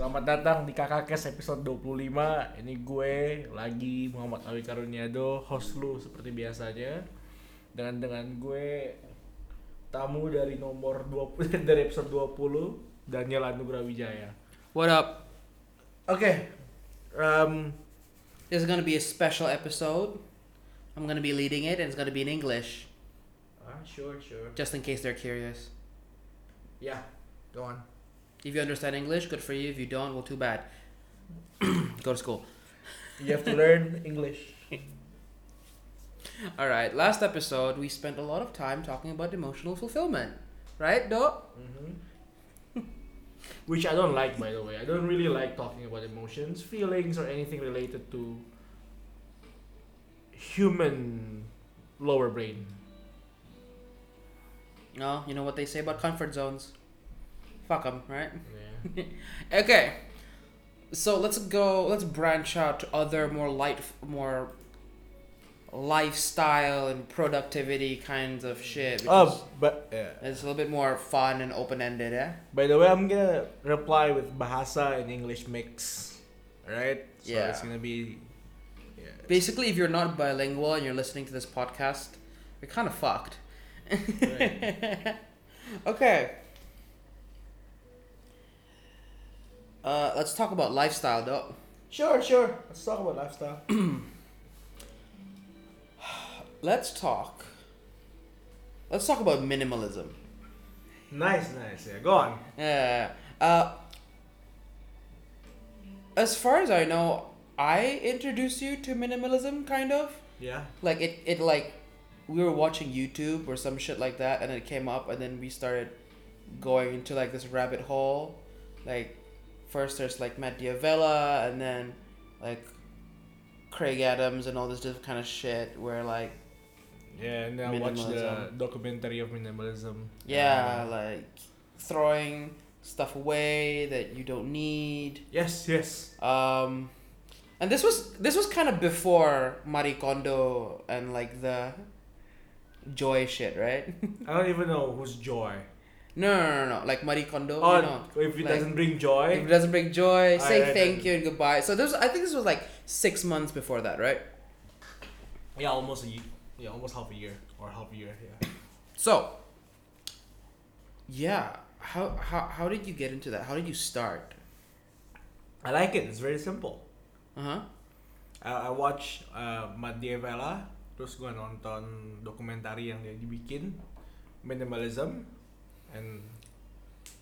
Selamat datang di Kakakes episode 25 Ini gue lagi Muhammad Awi Karuniado Host lu seperti biasanya Dengan dengan gue Tamu dari nomor 20 Dari episode 20 Daniel Anugrah Wijaya What up? Oke um, This is gonna be a special episode. I'm gonna be leading it, and it's gonna be in English, ah, Sure sure just in case they're curious. Ya Go on If you understand English, good for you. If you don't, well, too bad. Go to school. You have to learn English All right. Last episode, we spent a lot of time talking about emotional fulfillment, right, Do? Mhm. Which I don't like, by the way. I don't really like talking about emotions, feelings, or anything related to human lower brain. No, you know what they say about comfort zones. Fuck them, right? Yeah. Okay. So let's go. Let's branch out to other more light, more lifestyle and productivity kinds of shit. Oh, but yeah. it's a little bit more fun and open ended, eh? By the way, I'm gonna reply with bahasa and English mix, right? So Yeah. it's gonna be. Yeah. Basically, if you're not bilingual and you're listening to this podcast, you're kind of fucked. Right. Okay. Uh, let's talk about lifestyle, though. Sure, sure. Let's talk about lifestyle. Let's talk. Let's talk about minimalism. nice, nice. Yeah, go on. Yeah. Uh, as far as I know, I introduced you to minimalism, kind of. Yeah. Like it, it like we were watching YouTube or some shit like that, and it came up, and then we started going into like this rabbit hole. Like first there's like Matt D'Avella, and then like Craig Adams and all this different kind of shit. Where like Yeah, and then I watched the documentary of minimalism. yeah, Uh, like throwing stuff away that you don't need. yes, yes. Um, and this was this was kind of before Marie Kondo and like the joy shit, right? I don't even know who's Joy. No, no, no, no, like Marie Kondo. Oh, you know, if it like- doesn't bring joy. if it doesn't bring joy, say I- I- thank you and goodbye. So this, I think this was like six months before that, right? Yeah, almost a year. Yeah, almost half a year or half a year. Yeah. So, yeah, how how how did you get into that? How did you start? I like it. It's very simple. Uh huh. I, I watch uh, Matt D'Avella, terus gue nonton dokumentari yang dia dibikin minimalism, and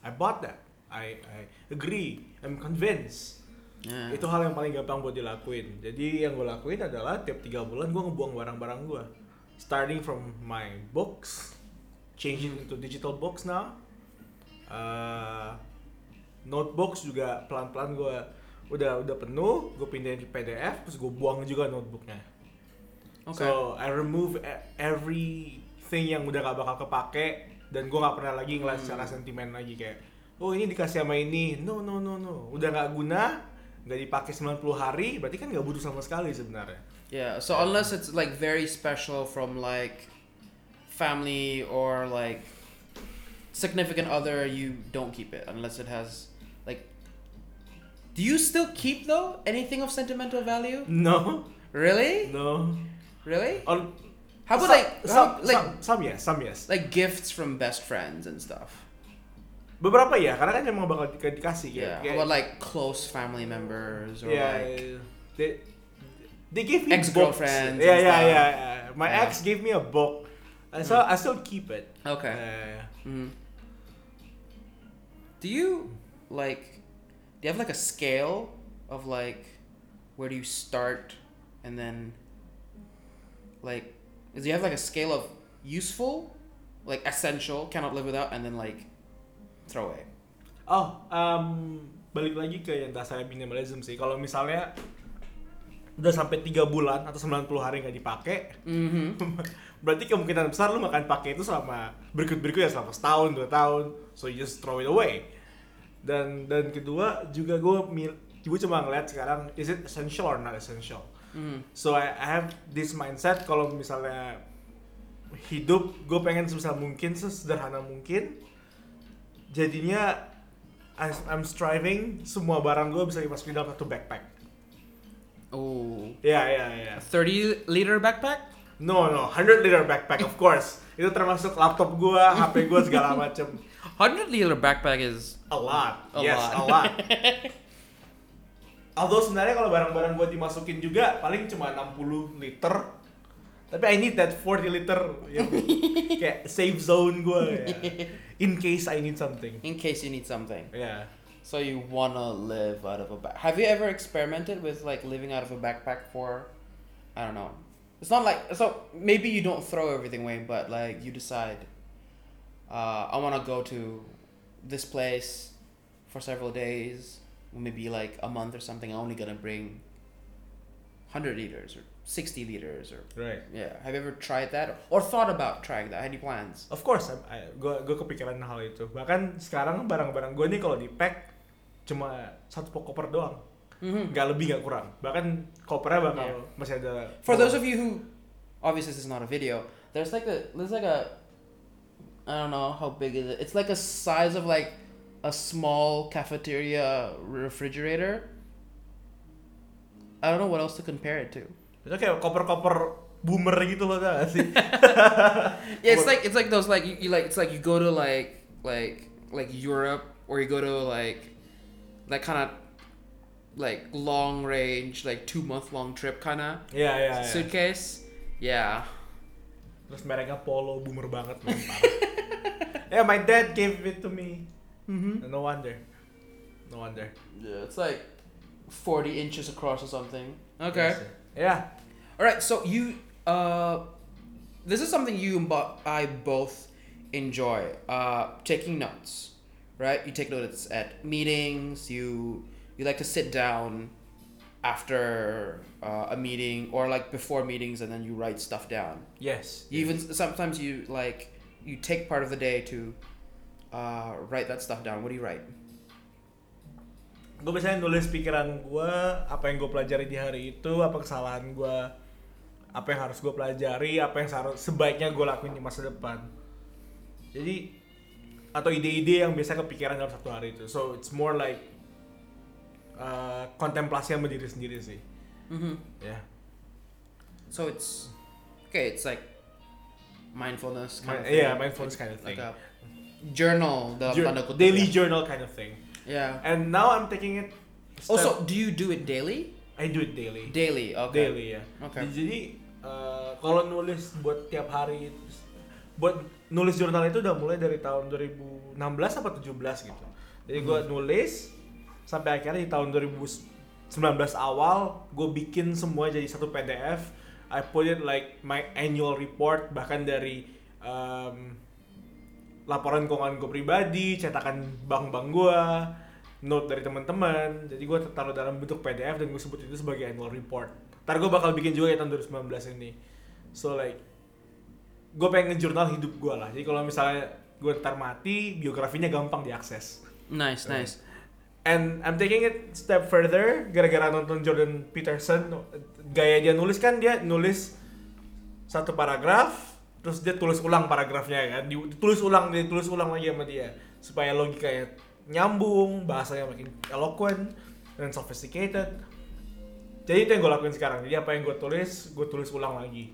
I bought that. I I agree. I'm convinced. Yeah. Itu hal yang paling gampang buat dilakuin. Jadi yang gue lakuin adalah tiap tiga bulan gue ngebuang barang-barang gue. Starting from my books, changing into digital books now. Uh, notebooks juga pelan-pelan gue udah udah penuh, gue pindahin ke PDF, terus gue buang juga notebooknya. Okay. So I remove e- everything yang udah gak bakal kepake dan gue gak pernah lagi ngeliat secara Hmm. sentimen lagi kayak oh ini dikasih sama ini no no no no udah gak guna nggak dipakai 90 hari berarti kan gak butuh sama sekali sebenarnya Yeah, so unless it's like very special from like family or like significant other, you don't keep it unless it has like. Do you still keep though anything of sentimental value? no Really? no Really? On, How about some, like some, how, like some, some yes some yes like gifts from best friends and stuff? beberapa ya karena kan emang bakal di- dikasih Yeah. kayak, How about like close family members or yeah, like they, they gave me Ex-girlfriends. Yeah, yeah, yeah, yeah. My Yeah. ex gave me a book, and so I still keep it. okay. Uh, hmm Do you like? Do you have like a scale of like where do you start and then like do you have like a scale of useful, like essential, cannot live without, and then like throw away? oh, um, balik lagi ke yang dasar minimalism sih. Kalau misalnya udah sampai tiga bulan atau 90 hari nggak dipakai, Mm-hmm. berarti kemungkinan besar lu nggak akan pakai itu selama berikut berikutnya selama setahun dua tahun. So you just throw it away. Dan dan kedua juga gue mil gue cuma ngeliat sekarang is it essential or not essential. Mm-hmm. So I, I have this mindset kalau misalnya hidup gue pengen sebesar mungkin sesederhana mungkin jadinya I- I'm striving semua barang gue bisa dimasukin dalam satu backpack. Oh. Ya ya ya. 30 liter backpack? No no, 100 liter backpack of course. Itu termasuk laptop gue, HP gue segala macem. 100 liter backpack is A lot. A yes, lot. a lot. Although sebenarnya kalau barang-barang gue dimasukin juga paling cuma 60 liter. Tapi I need that 40 liter yang kayak safe zone gue ya. In case I need something. in case you need something. Yeah. So you wanna live out of a back. Have you ever experimented with like living out of a backpack for, I don't know. It's not like so maybe you don't throw everything away, but like you decide. Uh, I wanna go to this place for several days, maybe like a month or something. I'm only gonna bring. Hundred liters or sixty liters or Right. yeah. Have you ever tried that or thought about trying that? Any plans? Of course, gue gue kepikiran hal itu. Bahkan sekarang barang-barang gue nih kalau di pack cuma satu pok koper doang, Mm-hmm. nggak lebih nggak kurang. Bahkan kopernya bakal Yeah. masih ada. For those of you who, obviously this is not a video. There's like a there's like a, I don't know how big is it. It's like a size of like, a small cafeteria refrigerator. I don't know what else to compare it to. itu kayak koper-koper boomer gitu loh tau gak sih? Yeah, it's like it's like those like you, you like it's like you go to like like like Europe or you go to like, like kind of, like long range like two month long trip kind of yeah, iya. iya. suitcase. Yeah. Terus mereknya Polo boomer banget man, parah. yeah, my dad gave it to me. Mm-hmm. No wonder. No wonder. Yeah, it's like 40 inches across or something. Okay. Yeah. All right, so you uh this is something you and I both enjoy. Uh taking notes. Right? You take notes at meetings, you you like to sit down after uh, a meeting or like before meetings and then you write stuff down. Yes. You even sometimes you like you take part of the day to uh, write that stuff down. What do you write? gue biasanya nulis pikiran gue apa yang gue pelajari di hari itu apa kesalahan gue apa yang harus gue pelajari apa yang seharus sebaiknya gue lakuin di masa depan jadi atau ide-ide yang biasa kepikiran dalam satu hari itu so it's more like uh, kontemplasi sama diri sendiri sih Mm-hmm. ya So it's okay. It's like mindfulness kind of thing. yeah, mindfulness kind of like thing. a journal dalam Jour- tanda kutip. daily ya. journal kind of thing Yeah. and now I'm taking it step- Also, do you do it daily? I do it daily Daily. Okay. daily ya Okay. jadi uh, kalau nulis buat tiap hari buat nulis jurnal itu udah mulai dari tahun 2016 apa 17 gitu jadi gue Hmm. nulis sampai akhirnya di tahun 2019 awal gue bikin semua jadi satu PDF I put it like my annual report bahkan dari um, laporan keuangan gue pribadi cetakan bank-bank gue note dari teman-teman. Jadi gue taruh dalam bentuk PDF dan gue sebut itu sebagai annual report. Ntar gue bakal bikin juga ya tahun 2019 ini. So like gue pengen ngejurnal hidup gue lah. Jadi kalau misalnya gue ntar mati biografinya gampang diakses. Nice, nice. and I'm taking it step further gara-gara nonton Jordan Peterson gaya dia nulis kan dia nulis satu paragraf terus dia tulis ulang paragrafnya kan Di- ditulis ulang dia tulis ulang lagi sama dia. Supaya logikanya nyambung bahasanya makin eloquent dan sophisticated. Jadi itu yang gue lakuin sekarang. Jadi apa yang gue tulis gue tulis ulang lagi.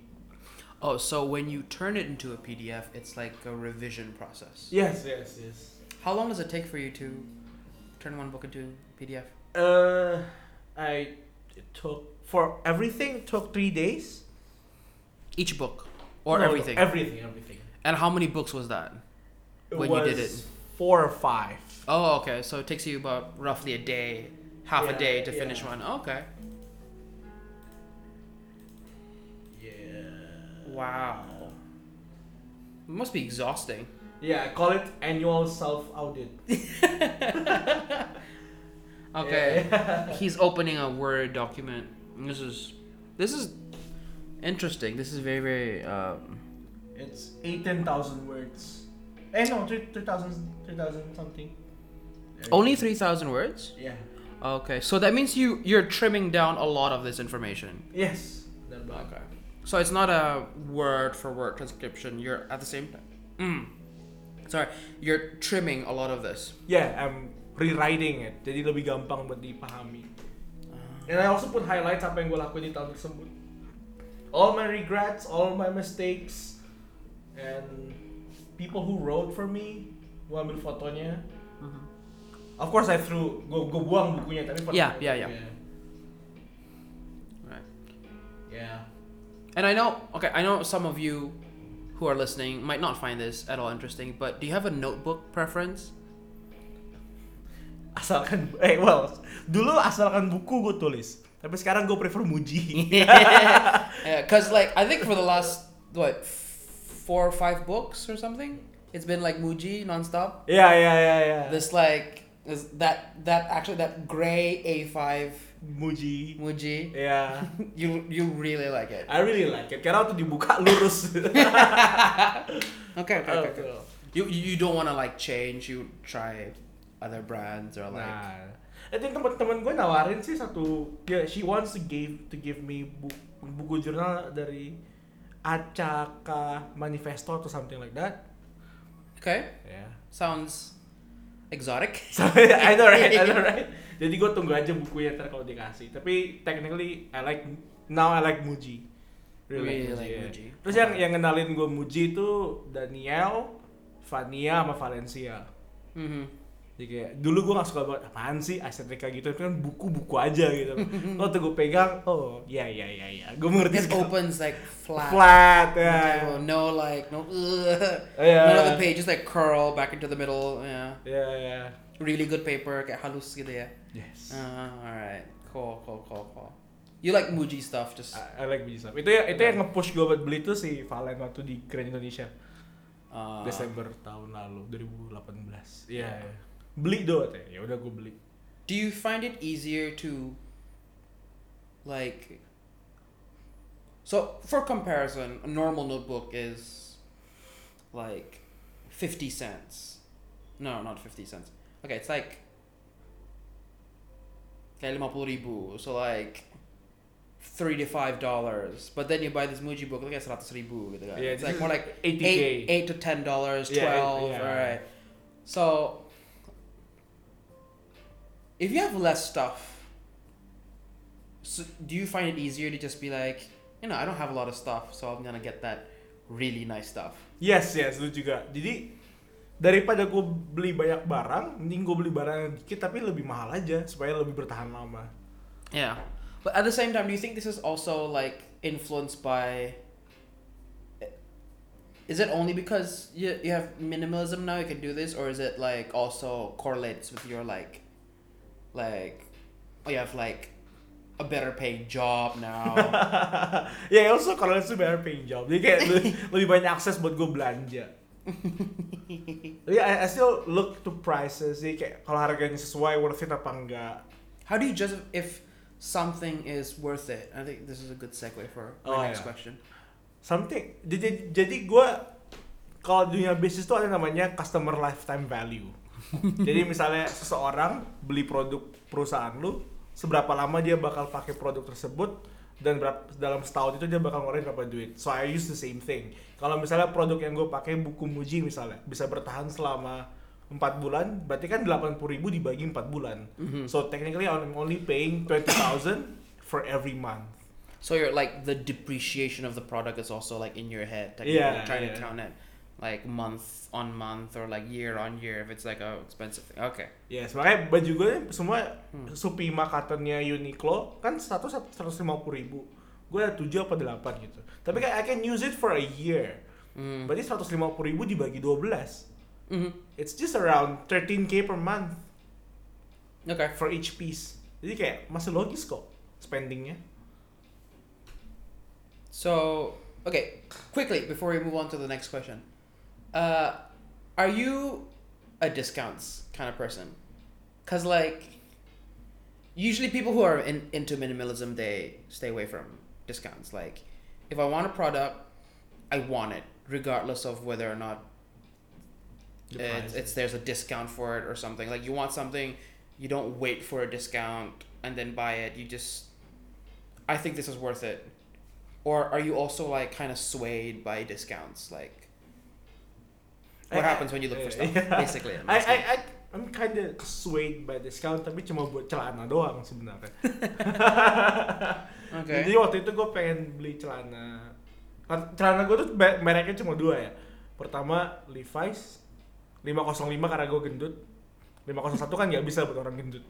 Oh, so when you turn it into a PDF, it's like a revision process. yes yes yes. How long does it take for you to turn one book into PDF? uh I it took for everything took three days. Each book or No, everything? everything everything and how many books was that? It When you did it. four or five. Oh, okay. So it takes you about roughly a day, half a day to finish yeah. one. Okay. Yeah. Wow. It must be exhausting. Yeah, I call it annual self audit. Okay. He's opening a Word document. This is this is interesting. This is very very um It's eighteen thousand words. Eh no, three three thousand three thousand something. only 3000 words. Yeah. Okay. So that means you you're trimming down a lot of this information. Yes. Okay. So it's not a word for word transcription. You're at the same time. Mm. Sorry, you're trimming a lot of this. Yeah, I'm rewriting it. Jadi lebih gampang buat dipahami. Uh, And I also put highlights apa yang gue lakuin di tahun tersebut. All my regrets, all my mistakes, and people who wrote for me, gue ambil fotonya. mhm. Of course I threw, gue gue buang bukunya tapi fotonya. Yeah, yeah, yeah. Right. Yeah. And I know, okay, I know some of you who are listening might not find this at all interesting, but do you have a notebook preference? Asalkan, eh well, dulu asalkan buku gue tulis. Tapi sekarang gue prefer Muji. yeah, because like I think for the last what four or five books or something, it's been like Muji nonstop. Yeah, yeah, yeah, yeah. This like is that that actually that gray A5 Muji. Muji. Yeah. You you really like it. I really like it. Karena waktu dibuka lurus. Okay, okay, okay. okay. Oh, you you don't want to like change. You try other brands or like. Nah, I think teman-teman gue nawarin sih satu, ya she wants to give to give me buku, buku jurnal dari Acaka Manifesto atau something like that. Okay, Ya. sounds exotic. So, I know right, I know right. Jadi gue tunggu aja bukunya ntar kalau dikasih. Tapi technically I like now I like Muji. Really like ya. Muji. Terus yang yang kenalin gue Muji itu Daniel, Vania sama Valencia. Mm-hmm. Jadi kayak dulu gue gak suka banget apaan sih estetika gitu tapi kan buku-buku aja gitu. Oh tuh gue pegang, oh ya ya ya ya, gue mengerti It opens like flat. Flat ya. Well, no like no. Ugh. Yeah. None of the pages like curl back into the middle. Yeah, Ya ya. really good paper. Kayak halus gitu ya. Yes. Uh, alright, cool, cool, cool, cool. You like Muji stuff, just. I, I like Muji stuff. Itu ya itu yang nge-push gue buat beli tuh si Valen waktu di Grand Indonesia Uh, Desember tahun lalu 2018. Iya. ya. Beli teh. Ya udah gue beli. Do you find it easier to like so for comparison, a normal notebook is like 50 cents. No, not 50 cents. Okay, it's like kayak 50 ribu. So like 3 to 5 dollars. But then you buy this Muji book, like 100 ribu gitu kan. Yeah, it's like more like 80K. 8, 8 to 10 dollars, 12, Yeah, eight- yeah. alright. So if you have less stuff, so do you find it easier to just be like, you know, I don't have a lot of stuff, so I'm gonna get that really nice stuff. Yes, yes, lu juga. Jadi daripada gue beli banyak barang, mending gue beli barang yang dikit tapi lebih mahal aja supaya lebih bertahan lama. Yeah. But at the same time, do you think this is also like influenced by eh, is it only because you, you have minimalism now you can do this or is it like also correlates with your like like you have like a better paying job now ya also kalau itu better paying job. Jadi kayak lebih, banyak akses buat gue belanja. Tapi I, I still look to prices. Jadi kayak kalau harganya sesuai worth it apa enggak. how do you judge if something is worth it i think this is a good segue for my Oh, next yeah. question Something. Jadi jadi gue kalau dunia bisnis tuh ada namanya customer lifetime value. Jadi misalnya seseorang beli produk perusahaan lu, seberapa lama dia bakal pakai produk tersebut dan berapa, dalam setahun itu dia bakal ngeluarin berapa duit. So I use the same thing. Kalau misalnya produk yang gue pakai buku Muji misalnya bisa bertahan selama 4 bulan, berarti kan 80 ribu dibagi 4 bulan. Mhm. So technically I'm only paying 20,000 for every month. So you're like the depreciation of the product is also like in your head. Like Yeah, you're trying yeah. to count it like month on month or like year on year if it's like a expensive thing. Okay. Yes, makanya baju gue semua Hmm. Supima cottonnya Uniqlo kan satu seratus lima puluh ribu. Gue ada tujuh apa delapan gitu. Tapi kayak I can use it for a year. Mm. Berarti seratus lima puluh ribu dibagi 12 hmm It's just around 13k per month Okay. for each piece. Jadi kayak masih logis kok spendingnya. So okay, quickly before we move on to the next question, uh, are you a discounts kind of person? Cause like, usually people who are in, into minimalism they stay away from discounts. Like, if I want a product, I want it regardless of whether or not it's there's a discount for it or something. Like you want something, you don't wait for a discount and then buy it. You just, I think this is worth it. Or are you also like kind of swayed by discounts? Like, what I- happens when you look for stuff? Yeah. Basically, I'm I, I. I, I'm kinda swayed by discount tapi cuma buat celana doang sebenarnya. Oke. Jadi waktu itu gue pengen beli celana. Kan Celana gue tuh me- mereknya cuma dua ya. Pertama Levi's 505 karena gue gendut. 501 kan nggak bisa buat orang gendut.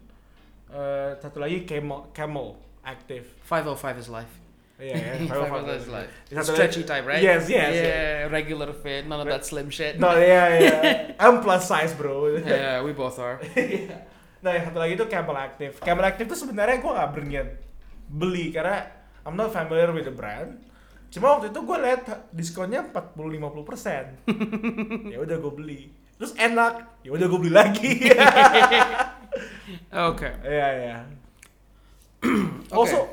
Eh, satu lagi Camel Camel Active. 505 is life. Ya. 505 is life. Satu lagi- Stretchy type, right? Yes, yes. Yeah, regular fit, none of that slim shit. No, iya iya. I'm plus size, bro. Yeah, we both are. nah, yang satu lagi tuh Camel Active. Camel Active tuh sebenarnya gue nggak berniat beli karena I'm not familiar with the brand. Cuma waktu itu gue lihat diskonnya 40-50 persen. ya udah gue beli. Terus enak. Ya udah gue beli lagi. Okay. Iya iya. Also,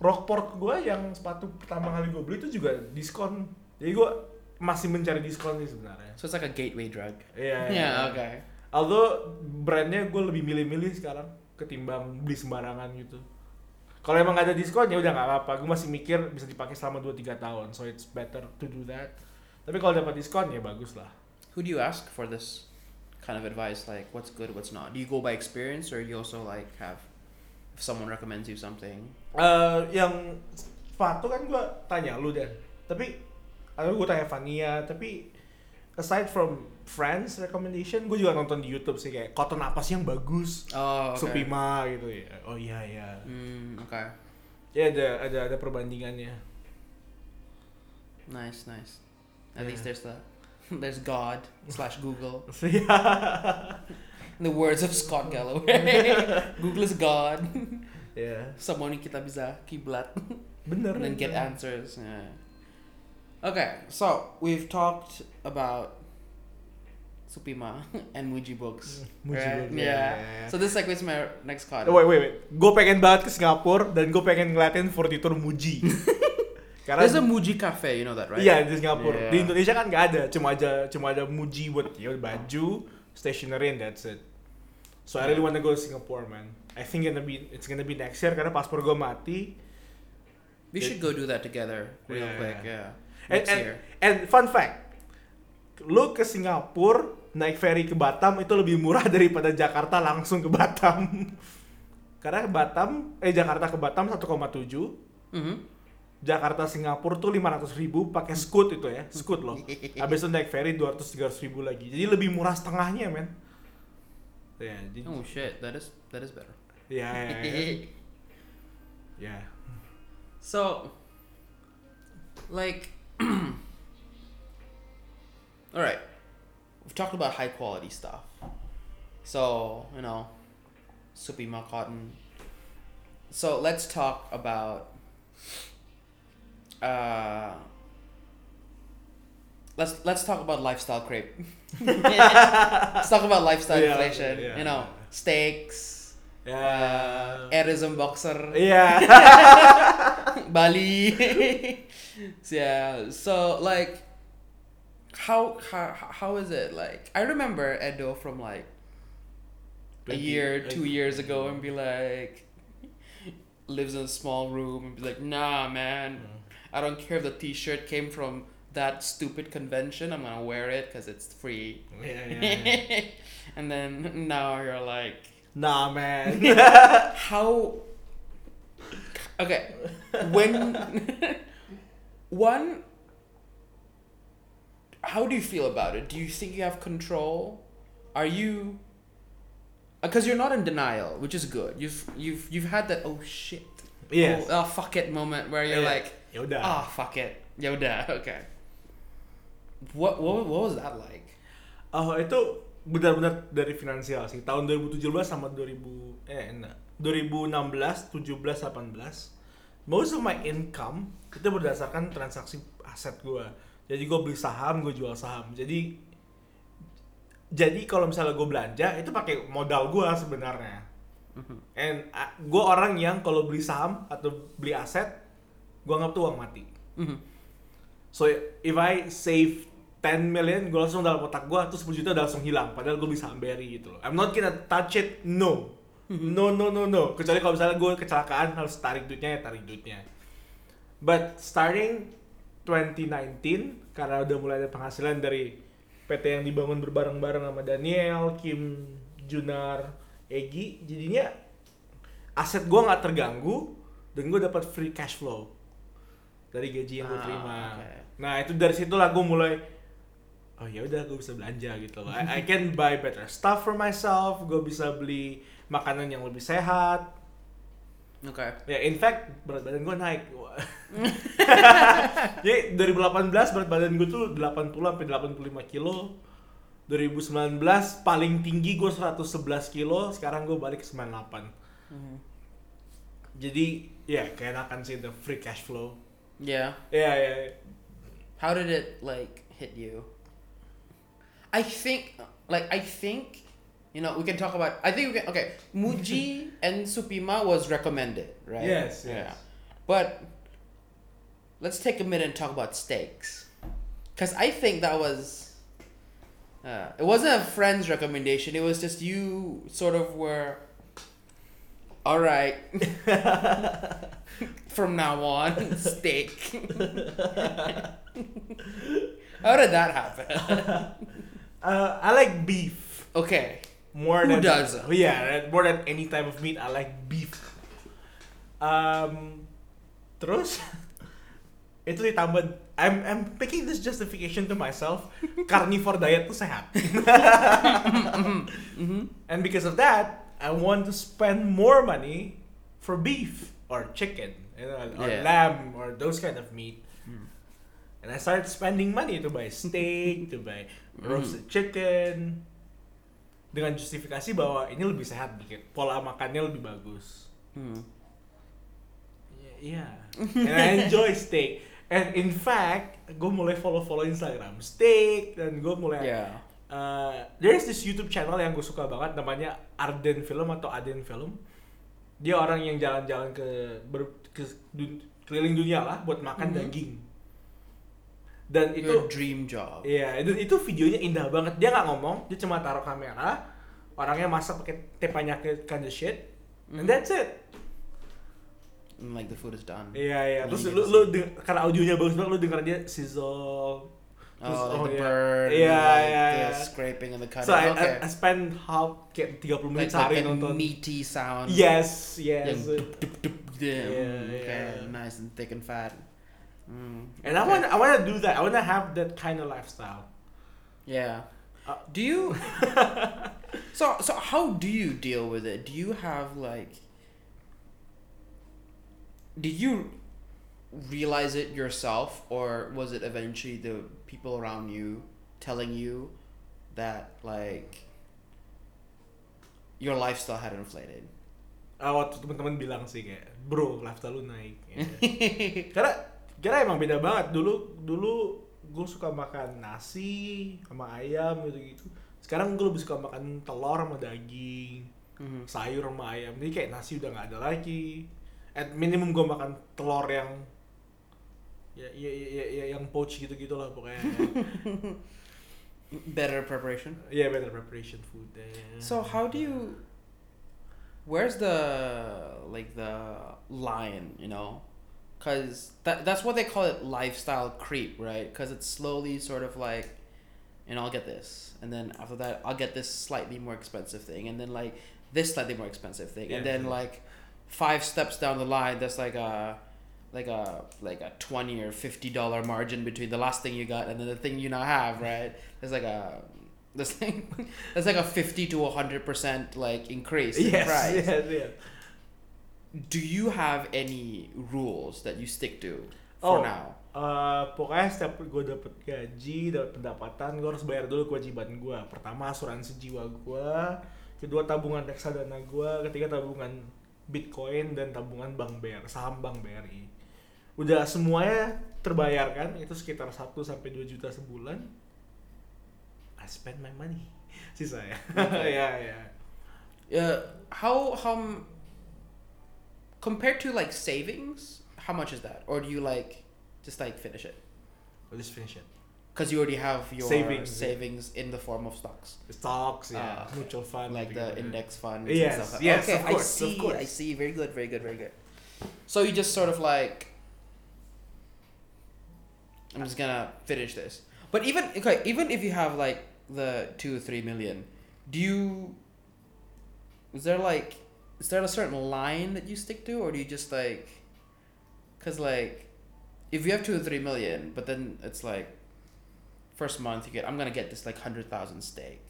Rockport gue yang sepatu pertama kali gue beli itu juga diskon. Jadi gue masih mencari diskon sih sebenarnya. So it's like a gateway drug. Iya. iya. Yeah, okay. Although brandnya gue lebih milih-milih sekarang ketimbang beli sembarangan gitu. Kalau emang gak ada diskon ya udah nggak apa-apa. Gue masih mikir bisa dipakai selama 2-3 tahun, so it's better to do that. Tapi kalau dapat diskon ya bagus lah. Who do you ask for this kind of advice? Like, what's good, what's not? Do you go by experience, or you also like have if someone recommends you something? Eh, yang sepatu kan gue tanya lu deh. Tapi atau gue tanya Vania. Tapi aside from friends recommendation, gue juga nonton di YouTube sih kayak cotton apa sih yang bagus, Oh, okay. Supima gitu ya. Oh iya iya. Mm, okay. Ya ada ada ada perbandingannya. Nice, nice. At Yeah. least there's the there's God slash Google. In the words of Scott Galloway, Google is God. Ya, Someone kita bisa kiblat bener. and then get answers. Yeah. Okay, so we've talked about Supima and Muji books. Muji right? Books, Yeah. yeah, yeah, yeah. So this segues my next card. Oh, wait, wait, wait. Gue pengen banget ke Singapura dan gue pengen ngeliatin Fortitur Muji. Karena There's a Muji cafe, you know that, right? Iya di Singapura. Yeah. Di Indonesia kan nggak ada, cuma aja cuma ada Muji buat ya baju, stationery and that's it. So I really wanna go to Singapore, man. I think gonna be it's gonna be next year karena paspor gue mati. We should go do that together real Yeah, quick. yeah. Yeah. And, Next and, year. and fun fact, lu ke Singapura naik ferry ke Batam itu lebih murah daripada Jakarta langsung ke Batam. Karena Batam, eh Jakarta ke Batam 1,7, Mhm. Jakarta Singapura tuh 500 ribu pakai Scoot itu ya, Scoot loh. Habis itu naik ferry 200-300 ribu lagi. Jadi lebih murah setengahnya men. Ya, jadi, Oh shit, that is that is better. Yeah. ya, ya. ya. So, like, all right, we've talked about high quality stuff. So you know, Supima cotton. So let's talk about. Uh, let's let's talk about lifestyle creep. let's talk about lifestyle Yeah, inflation. yeah, you know, yeah. steaks, Ya. uh, AIRism boxer. Iya. Bali. yeah. So like, how how how is it like? I remember Edo from like a 20 year, like- two years ago, and be like, lives in a small room and be like, nah, man, I don't care if the T-shirt came from that stupid convention. I'm gonna wear it because it's free. Iya, iya, iya. and then now you're like, Nah, man. how okay when one how do you feel about it do you think you have control are you because you're not in denial which is good you've you've you've had that oh shit Yes. oh, oh fuck it moment where you're Iya. like ah fuck it yaudah okay what, what what was that like Oh, itu benar-benar dari finansial sih. Tahun 2017 sama 2000 eh enggak. 2016, 17, 18. Most of my income itu berdasarkan transaksi aset gua. Jadi gue beli saham, gue jual saham. Jadi jadi kalau misalnya gue belanja itu pakai modal gua sebenarnya. And gue orang yang kalau beli saham atau beli aset, gue anggap tuh uang mati. Mhm. So if I save 10 million, gue langsung dalam otak gue, terus 10 juta udah langsung hilang. Padahal gue bisa beri gitu loh. I'm not gonna touch it, no. No, no, no, no. Kecuali kalau misalnya gue kecelakaan harus tarik duitnya ya tarik duitnya. But starting 2019, karena udah mulai ada penghasilan dari PT yang dibangun berbareng-bareng sama Daniel, Kim Junar, Egi, jadinya aset gue nggak terganggu dan gue dapat free cash flow dari gaji yang gue Ah, terima. oke. Nah itu dari situlah gue mulai oh ya udah gue bisa belanja gitu loh. I, I can buy better stuff for myself. Gue bisa beli makanan yang lebih sehat. Oke. Ya in fact berat badan gue naik. Jadi 2018 berat badan gue tuh 80 sampai 85 kilo. 2019 paling tinggi gue 111 kilo, sekarang gue balik ke 98. Mhm. Jadi ya keenakan sih the free cash flow. Yeah. Ya ya. ya. How did it like hit you? I think like I think you know we can talk about I think we can okay Muji and Supima was recommended right? Yes, yes. but let's take a minute and talk about steaks. Because I think that was uh, it wasn't a friend's recommendation it was just you sort of were all right. From now on steak. How did that happen Uh, I like beef okay more Who than doesn't? Oh, yeah, more than any type of meat. I like beef. Um, terus itu ditambah I'm I'm making this justification to myself. Carnivore diet tuh sehat. And because of that, I want to spend more money for beef or chicken, you know, or Yeah. lamb or those kind of meat. And I started spending money to buy steak, to buy roasted chicken. Dengan justifikasi bahwa ini lebih sehat dikit, pola makannya lebih bagus. Hmm. Yeah. And I enjoy steak. And in fact, gue mulai follow-follow Instagram steak dan gue mulai yeah uh, there's this YouTube channel yang gue suka banget namanya Arden Film atau Aden Film. Dia orang yang jalan-jalan ke, ber- ke dun- keliling dunia lah buat makan Mhm. daging. Dan itu your dream job Iya, itu itu videonya indah banget. Dia nggak ngomong, dia cuma taruh kamera, orangnya masak pakai teppanyaki kind of shit, and Mhm. that's it. And, like the food is done Iya iya. And Terus lu lu karena audionya bagus banget, lu denger dia sizzle. Terus, oh, like the iya. bird Iya and, like, iya. the iya. scraping and the cutting So I, okay I, I spend how kayak 30 menit like, sehari like nonton. meaty sound Yes, Yeah, yes. dup, dup, dup, yeah, Yeah, mm, okay yeah. nice and thick and fat mm, And I want I want to do that. I want to have that kind of lifestyle. yeah Uh, do you so so how do you deal with it do you have like did you realize it yourself or was it eventually the people around you telling you that like your lifestyle had inflated Ah, waktu teman-teman bilang sih kayak, bro, lifestyle lu naik. Karena karena emang beda banget dulu dulu gue suka makan nasi sama ayam gitu gitu sekarang gue lebih suka makan telur sama daging Mhm. sayur sama ayam jadi kayak nasi udah nggak ada lagi at minimum gue makan telur yang ya ya ya, ya yang poach gitu gitu lah pokoknya better preparation ya better preparation food ya. So how do you? Where's the like the line? You know, because that that's what they call it lifestyle creep, right? Because it's slowly sort of like, and I'll get this, and then after that I'll get this slightly more expensive thing, and then like this slightly more expensive thing, and Yeah. then like five steps down the line, there's like a like a like a twenty or fifty dollar margin between the last thing you got and then the thing you now have, right? There's like a there's like there's like a fifty to hundred percent like increase in yes price. yes yes Do you have any rules that you stick to Oh. for now? Eh, pokoknya setiap gue dapet gaji, dapet pendapatan, gue harus bayar dulu kewajiban gue. Pertama asuransi jiwa gue, kedua tabungan reksadana gue, ketiga tabungan Bitcoin dan tabungan Bank BR, saham Bank BRI. Udah semuanya terbayarkan, itu sekitar 1 sampai 2 juta sebulan. I spend my money. Sisa ya. Ya ya. Uh, how how compared to like savings? How much is that, or do you like just like finish it? Just finish it. Because you already have your Savings, savings, in the form of stocks, Stocks, yeah, Ah, mutual fund. like the index funds. Yes, like yes, Okay, I course, of see. I see. Very good. Very good. Very good. So you just sort of like. I'm just gonna finish this. But even okay, even if you have like the two or three million, do you is there like is there a certain line that you stick to or do you just like because like if you have two or three million but then it's like first month you get i'm gonna get this like 100000 steak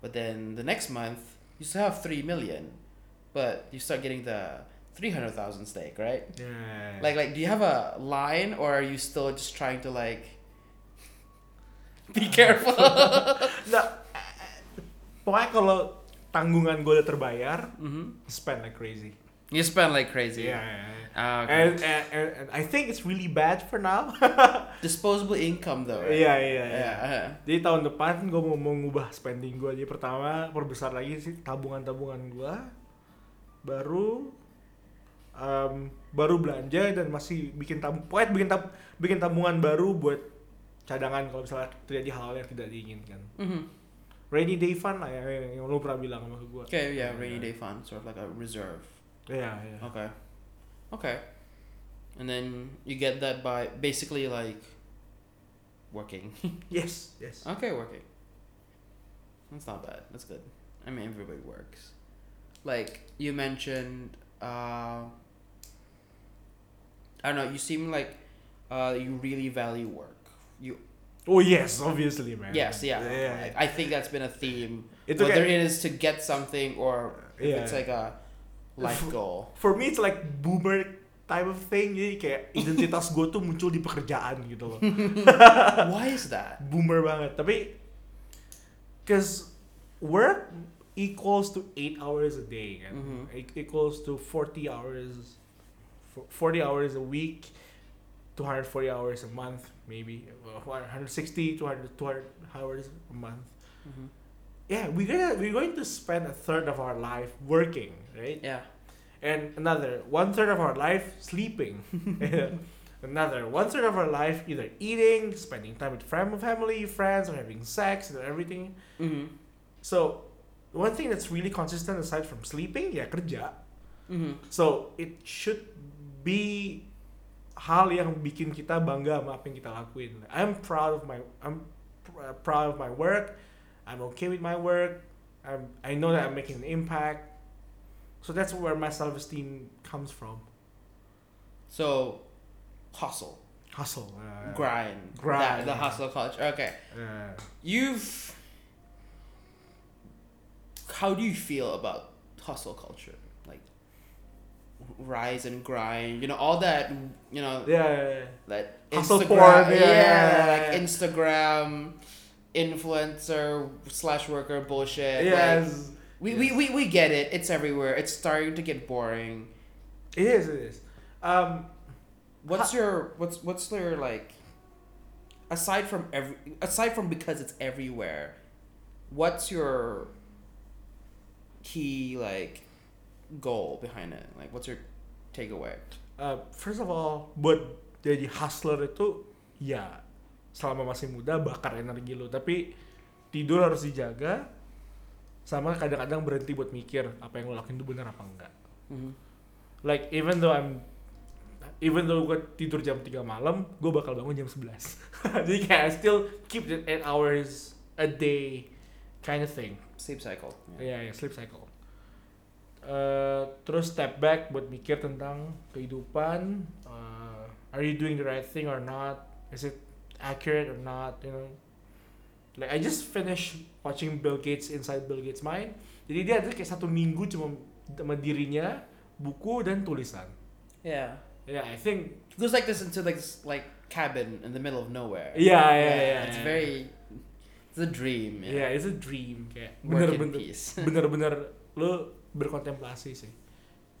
but then the next month you still have three million but you start getting the 300000 steak right? Yeah. like like do you have a line or are you still just trying to like be careful? Nggak, pokoknya kalau tanggungan gue udah terbayar, hmm spend like crazy. you spend like crazy Yeah. yeah, yeah. Ah, okay. And, and, and, and I think it's really bad for now. disposable income though right? Iya iya yeah, iya. uh-huh. Jadi tahun depan gue mau mau ngubah spending gue. Jadi pertama perbesar lagi sih tabungan-tabungan gue. Baru em, baru belanja dan masih bikin tab pokoknya bikin tab bikin tabungan baru buat cadangan kalau misalnya terjadi hal yang tidak diinginkan. Mhm. Rainy day fund lah ya yang, yang lu pernah bilang sama gue. Okay, yeah, rainy day fund, sort of like a reserve. Yeah, iya. Okay. Okay. And then you get that by basically like working. Yes yes. okay, working. That's not bad. That's good. I mean, everybody works. Like you mentioned, uh, I don't know. You seem like uh, you really value work. You Oh yes, obviously man. yes, yeah. Yeah. I, I think that's been a theme. Itu whether kayak it is to get something or if Yeah. it's like a life goal. for me it's like boomer type of thing. Jadi kayak identitas gue tuh muncul di pekerjaan gitu loh. Why is that? boomer banget tapi cause work equals to 8 hours a day kan Mhm. E- equals to 40 hours 40 hours a week 240 hours a month maybe Well, 160 200 200 hours a month Mhm. yeah we're gonna we're going to spend a third of our life working right Yeah. and another one third of our life sleeping another one third of our life either eating spending time with fam- family friends or having sex and everything Mm-hmm. so one thing that's really consistent aside from sleeping yeah, kerja Mm-hmm. so it should be hal yang bikin kita bangga sama apa yang kita lakuin. I'm proud of my I'm pr- uh, proud of my work. I'm okay with my work. I'm, I know that I'm making an impact. So that's where my self-esteem comes from. So, hustle, hustle uh, grind, grind. That, the hustle culture. Okay, uh, you've. How do you feel about hustle culture? Rise and grind. You know all that. You know yeah, yeah, yeah. that Hustle Instagram. porn, yeah, yeah, like. Instagram influencer slash worker bullshit. like, yes we, we, we, we get it. It's everywhere. It's starting to get boring. it is it is um What's your what's what's your like aside from every aside from because it's everywhere, what's your key like goal behind it? Like what's your takeaway? uh, first of all buat jadi hustler itu ya selama masih muda bakar energi lo tapi tidur harus dijaga sama kadang-kadang berhenti buat mikir apa yang lo lakuin itu benar apa enggak Mm-hmm. like even though I'm even though gue tidur jam 3 malam gue bakal bangun jam 11 jadi kayak I still keep the 8 hours a day kind of thing Sleep cycle. Iya, ya, sleep cycle. Eh, terus step back buat mikir tentang kehidupan. eh, are you doing the right thing or not? Is it accurate or not? You know, like I just finished watching Bill Gates Inside Bill Gates Mind. Jadi dia ada kayak satu minggu cuma sama dirinya, buku dan tulisan. Yeah. Yeah, I think. It goes like this into like this like cabin in the middle of nowhere. Yeah, yeah, yeah. It's yeah. very it's a dream. Yeah, it's a dream kayak bener-bener bener-bener lo berkontemplasi sih.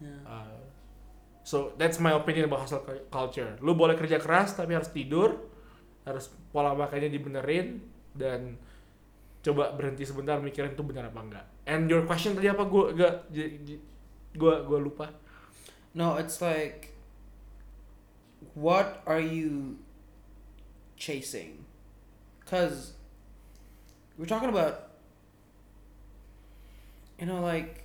yeah. Uh, so that's my opinion about hustle cu- culture. Lu boleh kerja keras tapi harus tidur, harus pola makannya dibenerin dan coba berhenti sebentar mikirin itu benar apa enggak. And your question tadi apa? Gue gak gue gue lupa. No, it's like what are you chasing? Cuz we're talking about you know like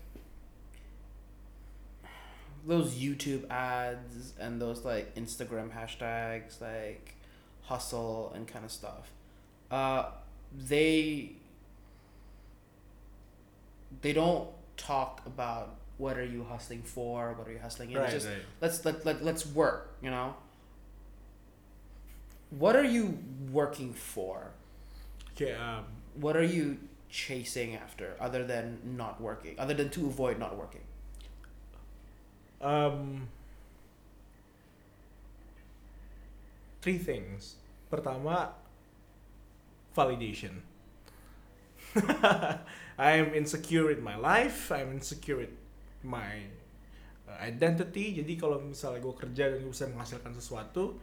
those YouTube ads and those like Instagram hashtags like hustle and kind of stuff. Uh they they don't talk about what are you hustling for, what are you hustling in. right, Just right. let's let, let let's work. You know. What are you working for? Okay, um, What are you chasing after, other than not working, other than to avoid not working? Um, three things. Pertama, validation. I am insecure with my life. I'm insecure with my uh, identity. Jadi kalau misalnya gue kerja dan gue bisa menghasilkan sesuatu,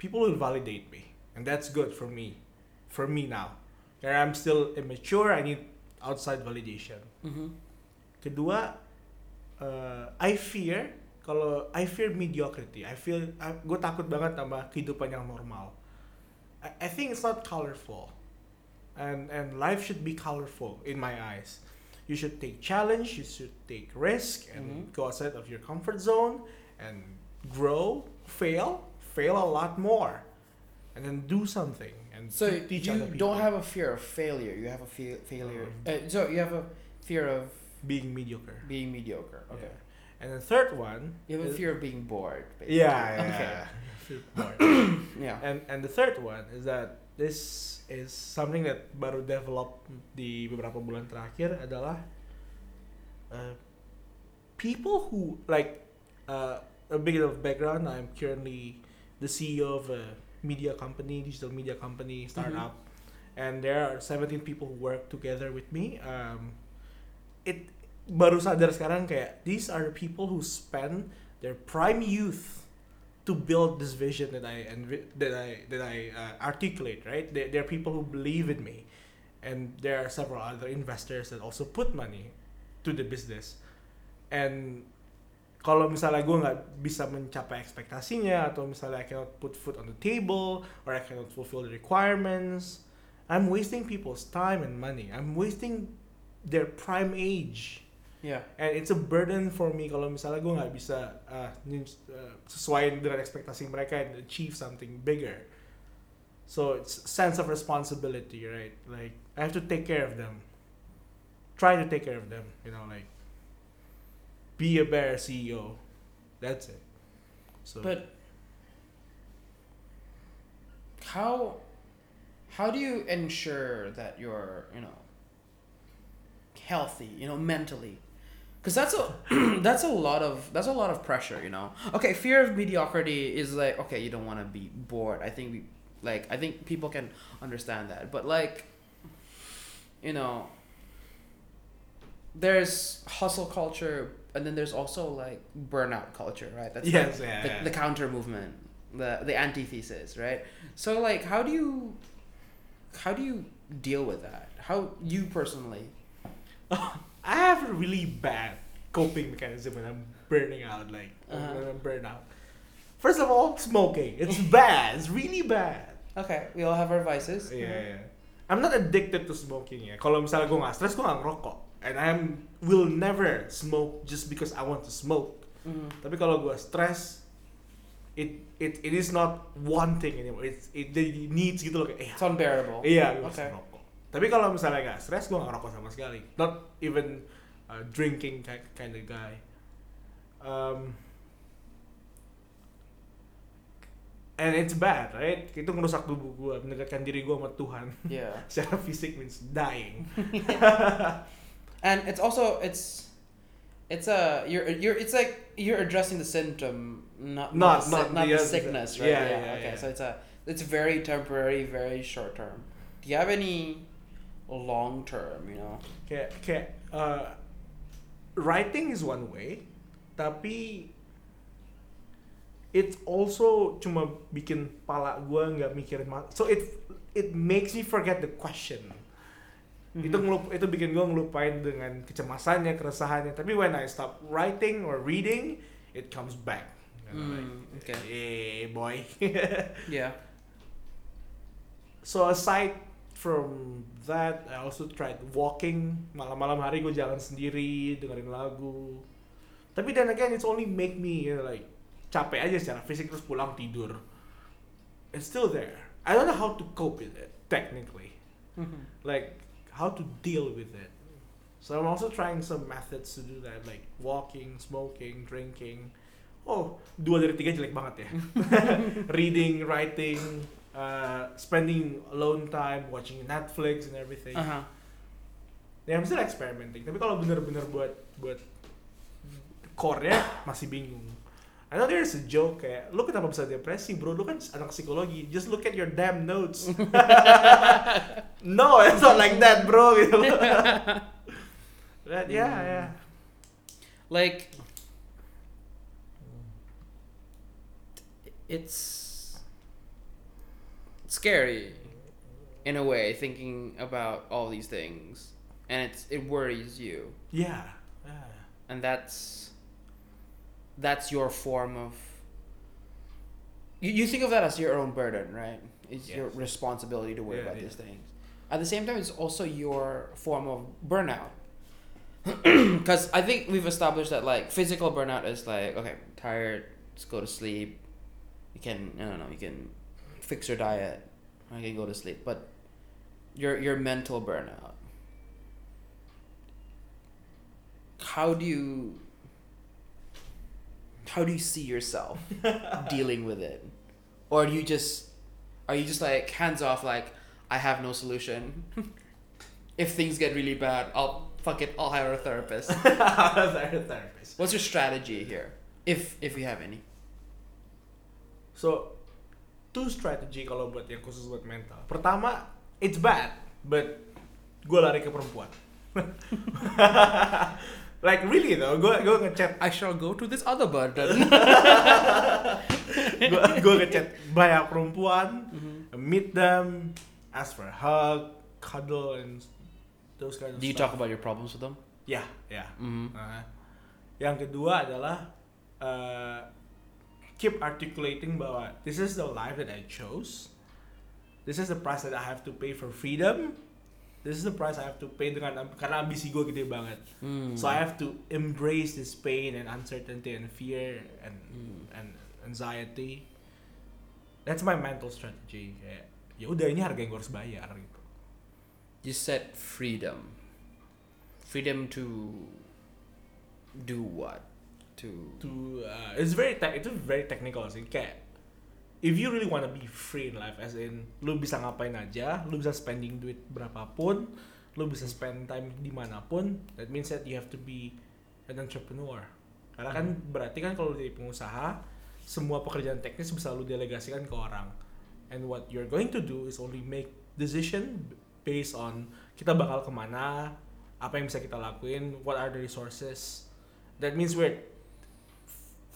people will validate me, and that's good for me. For me now, where I'm still immature, I need outside validation. Mm-hmm. Kedua, uh, I fear kalau I fear mediocrity. I feel gue takut banget sama kehidupan yang normal. I, I think it's not colorful, and and life should be colorful in my eyes. You should take challenge. You should take risk and Mhm. go outside of your comfort zone and grow, fail, fail a lot more, and then do something and So te- teach other you people. don't have a fear of failure. You have a fe- failure. Mhm. Uh, so you have a fear of being mediocre. being mediocre. Okay. And the third one. You have a is- fear of being bored. Basically. Yeah, yeah. Okay. Feel bored. Yeah. And and the third one is that this is something that baru develop di beberapa bulan terakhir adalah uh, people who like uh, a bit of background. I'm currently the CEO of a media company, digital media company startup, and there are 17 people who work together with me. Um, it baru sadar sekarang kayak these are the people who spend their prime youth to build this vision that I that I that I uh, articulate. Right, there are people who believe in me, and there are several other investors that also put money to the business. And kalau misalnya gue nggak bisa mencapai ekspektasinya atau misalnya I cannot put food on the table or I cannot fulfill the requirements, I'm wasting people's time and money. I'm wasting their prime age. Yeah. And it's a burden for me kalau misalnya gue nggak bisa uh, nin- uh, sesuai dengan ekspektasi mereka and achieve something bigger. So it's sense of responsibility, right? Like I have to take care of them. Try to take care of them, you know, like be a better CEO. That's it. So But how how do you ensure that you're you know healthy you know mentally. Because that's a that's a lot of that's a lot of pressure you know? Okay fear of mediocrity is like okay you don't want to be bored. I think we like i think people can understand that. But like you know there's hustle culture and then there's also like burnout culture right? That's like yes, yeah, the, yeah. the counter movement the the antithesis right? So like how do you how do you deal with that? How you personally I have a really bad coping mechanism when I'm burning out, like Uh-huh. when I'm burnt out. First of all, smoking. It's bad. It's really bad. okay we all have our vices Yeah, yeah. I'm not addicted to smoking ya. Kalau misalnya gue nggak stres, gue nggak ngerokok. And I will never smoke just because I want to smoke. Mhm. Tapi kalau gue stres, it it it is not one thing anymore. It's it, it needs gitu loh kayak. it's unbearable Eh, iya, gue Okay. Tapi kalau misalnya nggak stres, gue nggak ngerokok sama sekali. Not even uh, drinking kind of guy. Um, and it's bad, right? Itu ngerusak tubuh gue, mendekatkan diri gue sama Tuhan. yeah Secara fisik means dying. and it's also it's it's a you're you're it's like you're addressing the symptom not Not- the, not not the the sickness right yeah, yeah, okay yeah. so it's a it's very temporary very short term do you have any long term you know kayak kayak uh, writing is one way, tapi it also cuma bikin pala gue nggak mikirin so it it makes me forget the question. itu Mhm. ngelup itu bikin gue ngelupain dengan kecemasannya keresahannya tapi when I stop writing or reading it comes back Mm, like, okay. eh boy yeah so aside from that. I also tried walking. Malam-malam hari gue jalan sendiri dengerin lagu. Tapi then again it's only make me you know, like capek aja secara fisik terus pulang tidur. It's still there. I don't know how to cope with it technically. Mhm. like how to deal with it. So I'm also trying some methods to do that, like walking, smoking, drinking. Oh, dua dari tiga jelek banget ya. Reading, writing, uh, spending alone time, watching Netflix and everything. Uh-huh. Ya, I'm still experimenting. Tapi kalau bener-bener buat buat core-nya masih bingung. I know there's a joke kayak, lu kenapa bisa depresi bro? Lu kan anak psikologi. Just look at your damn notes. no, it's not like that bro. Gitu. But yeah, Mm. yeah. Like it's scary in a way thinking about all these things. And it's it worries you. Yeah. yeah. and that's that's your form of you, you think of that as your own burden right? It's your responsibility to worry Yeah, about yeah. these things. At the same time it's also your form of burnout. Because i think we've established that like physical burnout is like okay tired just go to sleep. You can i don't know you can fix your diet i can go to sleep. But your your mental burnout. How do you how do you see yourself dealing with it? Or do you just are you just like hands off like i have no solution? If things get really bad i'll fuck it i'll hire a therapist. As a therapist. what's your strategy here? If if you have any. So, two strategy kalau buat yang khusus buat mental. Pertama, it's bad, but gue lari ke perempuan. like really though, gue gue ngechat i shall go to this other burden gue gue ngechat banyak perempuan, Mhm. meet them, ask for a hug, cuddle, and those kind of do you stuff. talk about your problems with them Ya, ya. mm-hmm. Nah, yang kedua adalah uh, keep articulating bahwa this is the life that I chose. This is the price that I have to pay for freedom. This is the price I have to pay dengan karena ambisi gue gede banget. Mm. So I have to embrace this pain and uncertainty and fear and Mm. and anxiety. That's my mental strategy. Kayak ya udah ini harga yang gue harus bayar gitu. you said freedom freedom to do what to to uh, it's very te- itu very technical sih. Kayak if you really wanna be free in life as in lu bisa ngapain aja lu bisa spending duit berapapun lu bisa spend time di mana pun that means that you have to be an entrepreneur. Karena kan berarti kan kalau jadi pengusaha semua pekerjaan teknis bisa lu delegasikan ke orang. And what you're going to do is only make decision based on kita bakal ke mana apa yang bisa kita lakuin what are the resources. That means we're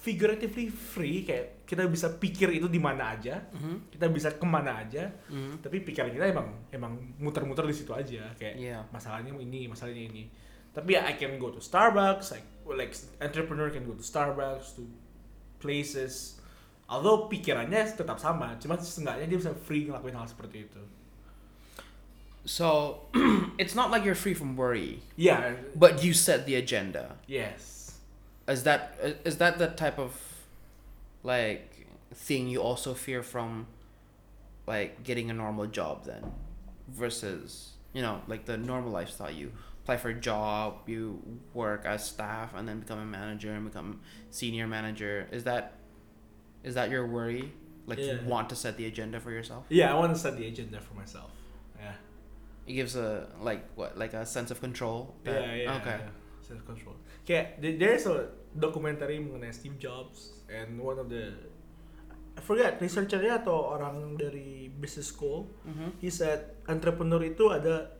figuratively free kayak kita bisa pikir itu di mana aja mm-hmm. kita bisa ke mana aja Mm-hmm. tapi pikiran kita emang emang muter-muter di situ aja kayak yeah masalahnya ini masalahnya ini. Tapi ya I can go to Starbucks like like entrepreneur can go to Starbucks to places. Although pikirannya tetap sama cuma seenggaknya dia bisa free ngelakuin hal seperti itu. So it's not like you're free from worry. Yeah. But you set the agenda. Yes is that is that the type of like thing you also fear from like getting a normal job then? Versus you know like the normal lifestyle. You apply for a job you work as staff and then become a manager and become senior manager. Is that is that your worry? Like you want to set the agenda for yourself? Yeah I want to set the agenda for myself. Yeah. It gives a like what like a sense of control? That- yeah yeah okay. yeah. self control. Kayak th- there's a documentary mengenai Steve Jobs and one of the I forget researchernya atau orang dari business school mm-hmm. he said entrepreneur itu ada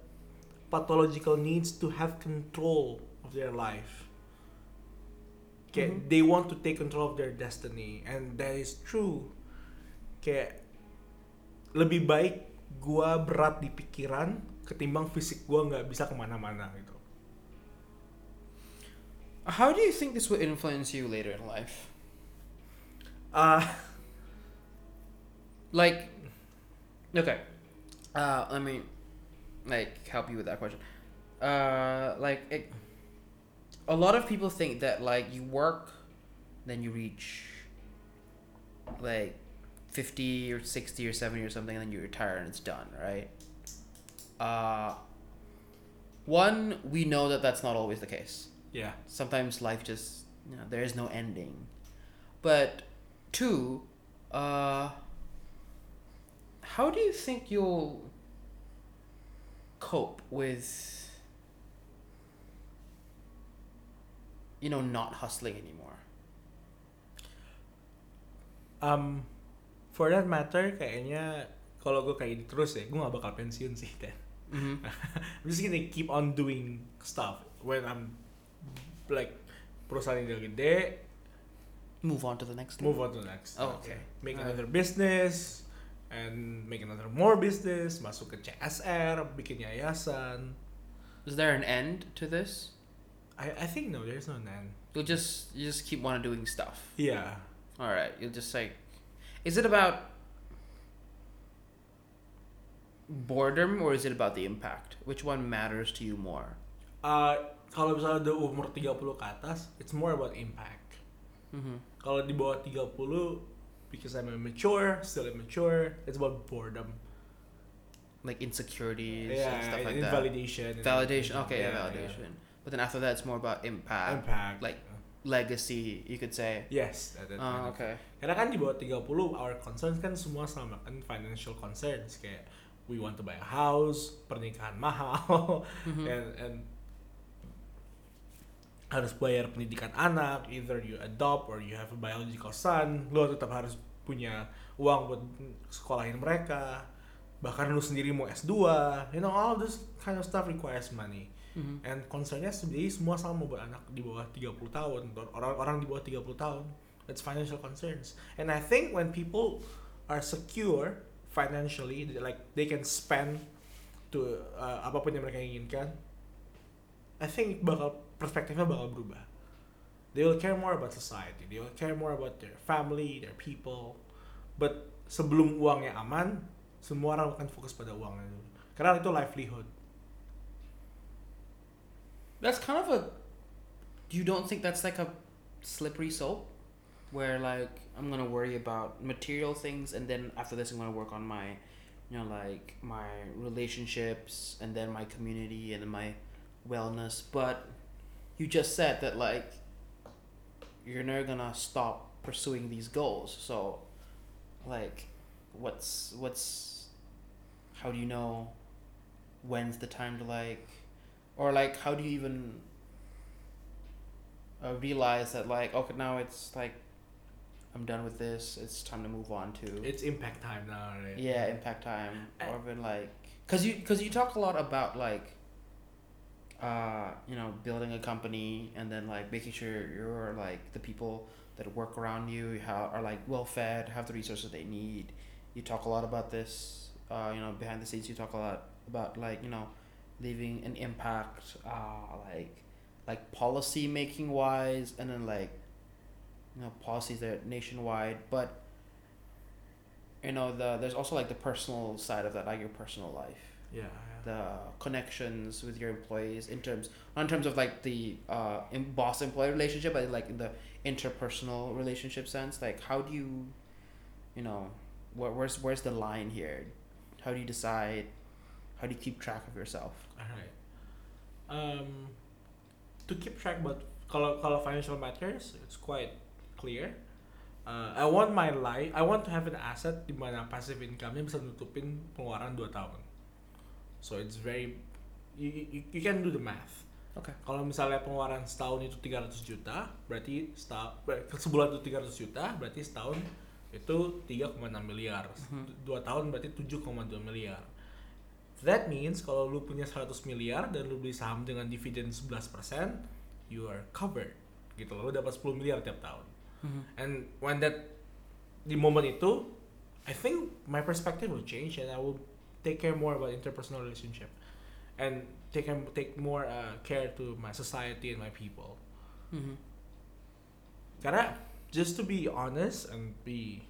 pathological needs to have control of their life. Kayak Mhm. they want to take control of their destiny and that is true. Kayak lebih baik gua berat di pikiran ketimbang fisik gua nggak bisa ke mana-mana gitu. How do you think this will influence you later in life? Ah, like okay. uh let me like help you with that question. Uh like it, a lot of people think that like you work then you reach like 50 or 60 or 70 or something and then you retire and it's done right? Uh one we know that that's not always the case. Yeah. Sometimes life just you know there is no ending, but two, uh, how do you think you'll cope with you know not hustling anymore? Um, for that matter, kayaknya kalau gue kayak gini terus ya, gue gak bakal pensiun sih, Dan. Mm-hmm. I'm just gonna keep on doing stuff when I'm like perusahaan yang udah gede, Move on to the next. move on to the next. Oh, okay. Make Alright. another business and make another more business, masuk ke CSR, bikin yayasan. Is there an end to this? I I think no, there's no end. You'll just you just keep on doing stuff. Yeah. All right, you'll just like, is it about boredom or is it about the impact? Which one matters to you more? Uh, kalau misalnya udah umur 30 ke atas, it's more about impact. Mm-hmm. Kalau di bawah 30, because I'm immature, still immature, it's about boredom. Like insecurities yeah, and stuff like and that. validation. Validation. Okay, yeah, validation. But then after that, it's more about impact, Impact. like legacy. You could say. yes. That, that Oh, of- okay. Karena kan di bawah 30, our concerns kan semua sama kan financial concerns kayak we want to buy a house, pernikahan mahal, Mhm. and and harus bayar pendidikan anak, either you adopt or you have a biological son, lo tetap harus punya uang buat sekolahin mereka. Bahkan lu sendiri mau S2, you know all this kind of stuff requires money. Mhm. And concernnya sebenarnya semua sama buat anak di bawah 30 tahun, orang-orang di bawah 30 tahun. It's financial concerns. And I think when people are secure financially, like they can spend to uh, apa pun yang mereka inginkan, I think bakal perspektifnya bakal berubah. They will care more about society. They will care more about their family, their people. But sebelum uangnya aman, semua orang akan fokus pada uangnya dulu. Karena itu livelihood. That's kind of a. Do you don't think that's like a slippery slope, where like I'm gonna worry about material things, and then after this I'm gonna work on my, you know, like my relationships, and then my community, and then my wellness. But you just said that like you're never gonna stop pursuing these goals. So, like, what's what's how do you know when's the time to like or like how do you even uh, realize that like okay now it's like i'm done with this it's time to move on to It's impact time now, right? yeah impact time I- or even like because you because you talk a lot about like uh you know building a company and then like making sure you're like the people that work around you ha- are like well fed have the resources they need. You talk a lot about this uh you know behind the scenes you talk a lot about like you know leaving an impact uh like like policy making wise and then like you know policies that are nationwide. But you know the there's also like the personal side of that like your personal life. Yeah. The connections with your employees in terms not in terms of like the uh boss employee relationship but like in the interpersonal relationship sense like how do you you know where, where's where's the line here how do you decide how do you keep track of yourself Alright. Um, to keep track about kalau kalau financial matters, it's quite clear. Uh, I want my life, I want to have an asset di mana passive income-nya bisa nutupin pengeluaran 2 tahun. So it's very you, you, you can do the math. okay Kalau misalnya pengeluaran setahun itu 300 juta, berarti setahun, sebulan itu 300 juta, berarti setahun itu 3,6 miliar. Mhm. Dua tahun berarti 7,2 miliar. That means kalau lu punya 100 miliar dan lu beli saham dengan dividen 11%, you are covered. Gitu loh, lu dapat 10 miliar tiap tahun. And when that di momen itu, I think my perspective will change and I will take care more about interpersonal relationship and take take more uh, care to my society and my people. Mhm. Karena just to be honest and be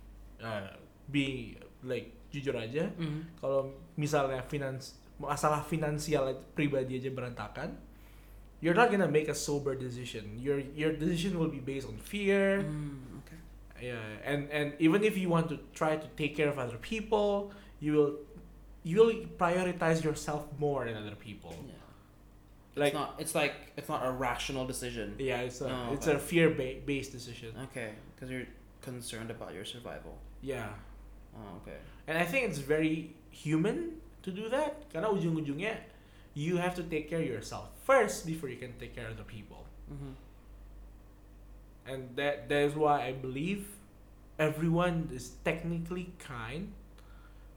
uh, be like jujur aja, Mhm. kalau misalnya finans masalah finansial pribadi aja berantakan, you're not gonna make a sober decision. Your your decision will be based on fear. Mm, okay Yeah, and and even if you want to try to take care of other people, you will you will prioritize yourself more than other people. yeah like it's not. It's like it's not a rational decision. yeah, it's a Oh, it's okay. a fear ba- based decision. Okay, because you're concerned about your survival. Yeah, Oh, okay. and I think it's very human to do that. Karena ujung-ujungnya you have to take care of yourself first before you can take care of the people. Mm-hmm. and that that is why I believe everyone is technically kind,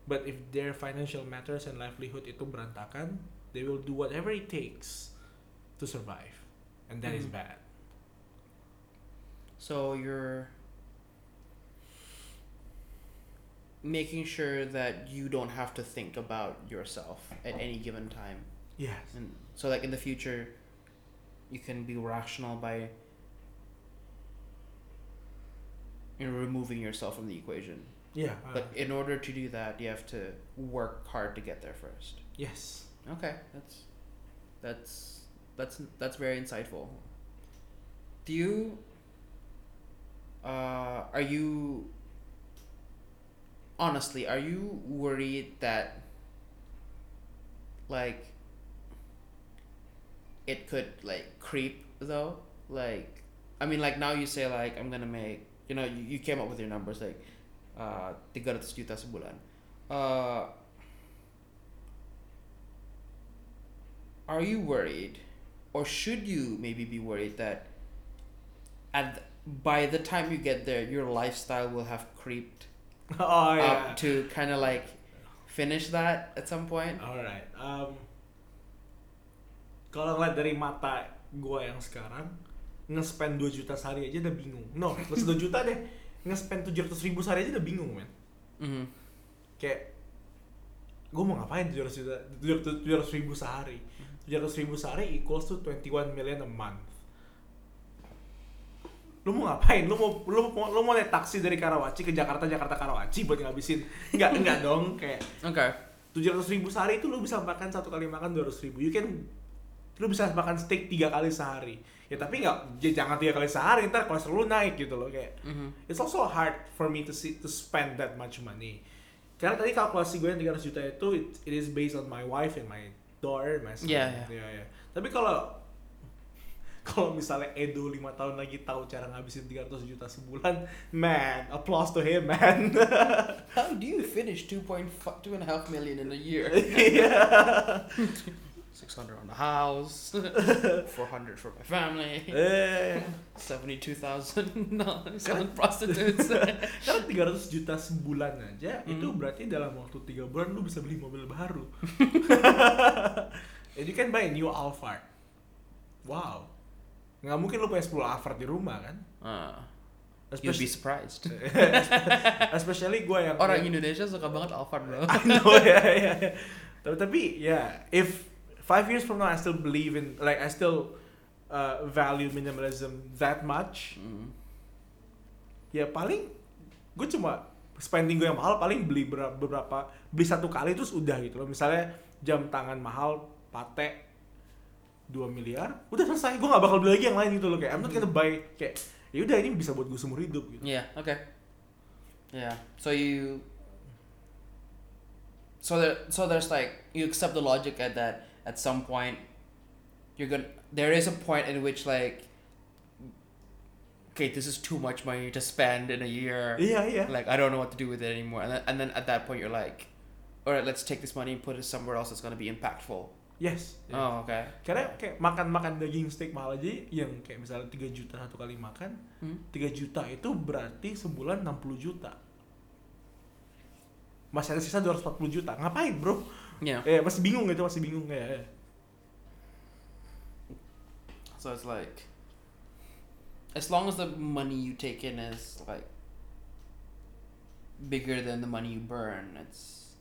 but if their financial matters and livelihood itu berantakan, they will do whatever it takes to survive, and that is Mhm. bad. So you're making sure that you don't have to think about yourself at any given time. Yes. And so like in the future you can be rational by you know, removing yourself from the equation. Yeah. But in order to do that, you have to work hard to get there first. yes. Okay, that's that's that's that's very insightful. Do you uh are you honestly, are you worried that like it could like creep though? Like I mean like now you say like I'm gonna make you know, you, you came up with your numbers like uh 300 juta sebulan. Uh are you worried or should you maybe be worried that at by the time you get there your lifestyle will have creeped oh yeah. up to kind of like finish that at some point Alright. Um, kalau ngeliat dari mata gua yang sekarang, nge-spend 2 juta sehari aja udah bingung. No, usah 2 juta deh. Nge-spend 700 ribu sehari aja udah bingung, men. Mhm. Kayak, gue mau ngapain 700 juta, 700 ribu sehari? 700 ribu sehari equals to 21 million a month. Lu mau ngapain? Lu mau lu mau lu mau naik taksi dari Karawaci ke Jakarta, Jakarta Karawaci buat ngabisin? Enggak, enggak dong, kayak okay tujuh ratus ribu sehari itu lu bisa makan satu kali makan dua ribu you can lu bisa makan steak tiga kali sehari. Ya tapi nggak j- jangan tiga kali sehari ntar kolesterol lu naik gitu loh kayak. Mhm. it's also hard for me to see to spend that much money. Karena tadi kalkulasi gue yang 300 juta itu it, it is based on my wife and my daughter my son. Yeah, yeah. yeah, yeah. tapi kalau kalau misalnya Edo lima tahun lagi tahu cara ngabisin 300 juta sebulan man applause to him man. How do you finish 2.5 two and a half million in a year? Yeah 600 on the house 400 for my family eh 72,000 selling prostitutes Karena 300 juta sebulan aja itu Hmm. berarti dalam waktu tiga bulan lu bisa beli mobil baru. And you can buy a new Alphard. Wow. Nggak mungkin lu punya 10 Alphard di rumah kan? uh, be Especially, surprised especially gue yang orang Indonesia suka banget Alphard bro I know ya ya. ya. Tapi tapi ya if five years from now I still believe in like I still uh, value minimalism that much, Mm. ya paling gue cuma spending gue yang mahal paling beli ber- beberapa beli satu kali terus udah gitu loh misalnya jam tangan mahal patek 2 miliar udah selesai gue gak bakal beli lagi yang lain gitu loh kayak I'm not gonna buy kayak ya udah ini bisa buat gue seumur hidup gitu Yeah. Okay. Yeah. So you. So there, so there's like you accept the logic at that at some point, you're gonna. There is a point in which like. Okay, this is too much money to spend in a year. iya iya Like I don't know what to do with it anymore, and then, and then at that point you're like, all right, let's take this money and put it somewhere else that's gonna be impactful. yes Oh, okay. karena kayak makan makan daging steak mahal aja yang kayak misalnya 3 juta satu kali makan Hmm. 3 juta itu berarti sebulan 60 juta masih ada sisa 240 juta ngapain bro Yeah. eh masih bingung gitu masih bingung kayak eh. So it's like, as long as the money you take in is like bigger than the money you burn, it's